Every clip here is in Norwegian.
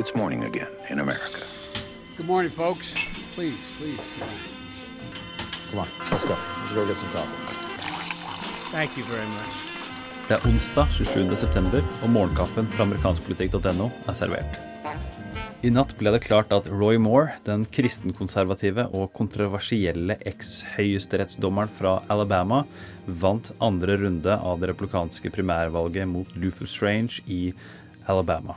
it's morning again in America. Good morning, folks. Please, please. Come on, let's go. Let's go get some coffee. Thank you very much. Det er onsdag 27. september, og morgenkaffen fra amerikanskpolitikk.no er servert. I natt ble det klart at Roy Moore, den kristenkonservative og kontroversielle eks-høyesterettsdommeren fra Alabama, vant andre runde av det replikanske primærvalget mot Luther Strange i Alabama.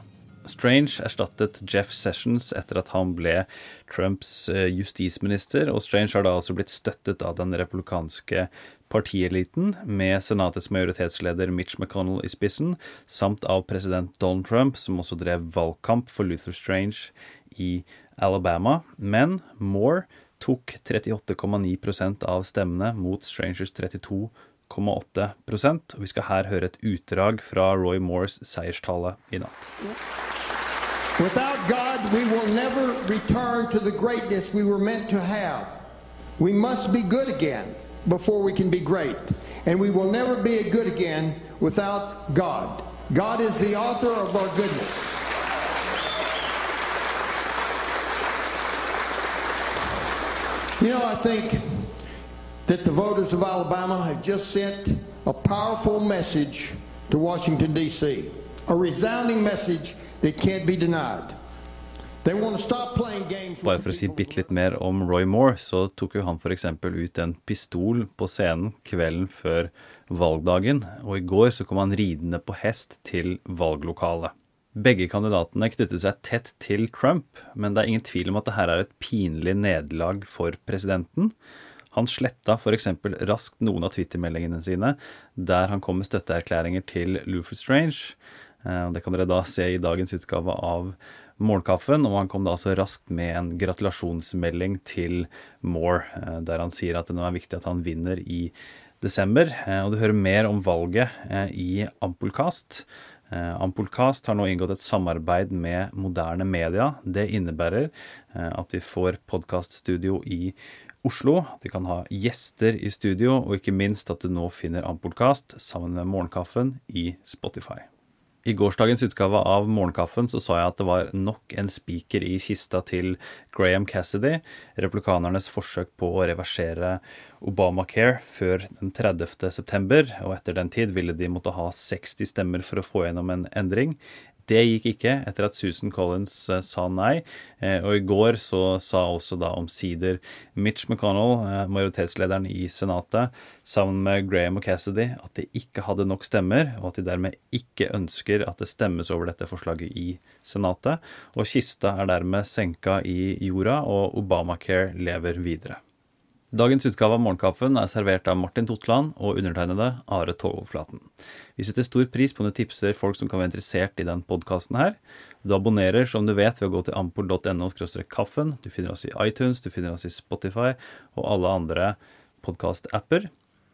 Strange erstattet Jeff Sessions etter at han ble Trumps eh, justisminister, og Strange har da altså blitt støttet av den republikanske partieliten, med senatets majoritetsleder Mitch McConnell i spissen, samt av president Donald Trump, som også drev valgkamp for Luther Strange i Alabama. Men Moore tok 38,9% av stemmene mot Strangers 32,8% og Vi skal her høre et utdrag fra Roy Moores seierstale i natt. Without God, we will never return to the greatness we were meant to have. We must be good again before we can be great. And we will never be good again without God. God is the author of our goodness. You know, I think that the voters of Alabama have just sent a powerful message to Washington, D.C. A resounding message can't be denied. Bare for å si bitte litt mer om Roy Moore, så tok jo han f.eks. ut en pistol på scenen kvelden før valgdagen, og i går så kom han ridende på hest til valglokalet. Begge kandidatene knyttet seg tett til Trump, men det er ingen tvil om at dette er et pinlig nederlag for presidenten. Han sletta f.eks. raskt noen av Twitter-meldingene sine der han kom med støtteerklæringer til Luther Strange. Eh, Det kan dere da se i dagens utgave av Morgenkaffen, og han kom da så raskt med en gratulasjonsmelding til Moore, eh, der han sier at det nå er viktig at han vinner i desember. Eh, Og du hører mer om valget i Ampolkast. Ampolkast har nå inngått et samarbeid med moderne media. Det innebærer at vi får podkaststudio i Oslo, at vi kan ha gjester i studio, og ikke minst at du nå finner Ampolkast sammen med Morgenkaffen i Spotify. I gårsdagens utgave av Morgenkaffen så sa jeg at det var nok en spiker i kista til Graham Cassidy, replikanernes forsøk på å reversere Obamacare før den 30. september, og etter den tid ville de måtte ha 60 stemmer for å få gjennom en endring. Det gikk ikke etter at Susan Collins eh, sa nei, eh, og i går så sa også da omsider Mitch McConnell, eh, majoritetslederen i Senatet, sammen med Graham og Cassidy, at de ikke hadde nok stemmer, og at de dermed ikke ønsker at det stemmes over dette forslaget i Senatet. Og kista er dermed senka i jorda, og Obamacare lever videre. Dagens utgave av Morgenkaffen er servert av Martin Totland og undertegnede Are Togoverflaten. Vi setter stor pris på om du tipser folk som kan være interessert i den podkasten her. Du abonnerer, som du vet, ved å gå til ampol.no kaffen. Du finner oss i iTunes, du finner oss i Spotify og alle andre podkast-apper.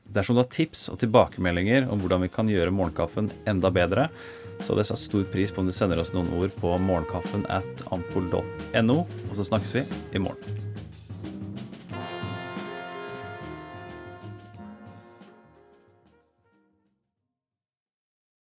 Dersom du har tips og tilbakemeldinger om hvordan vi kan gjøre morgenkaffen enda bedre, så hadde jeg satt stor pris på om du sender oss noen ord på morgenkaffen at ampol.no, og så snakkes vi i morgen.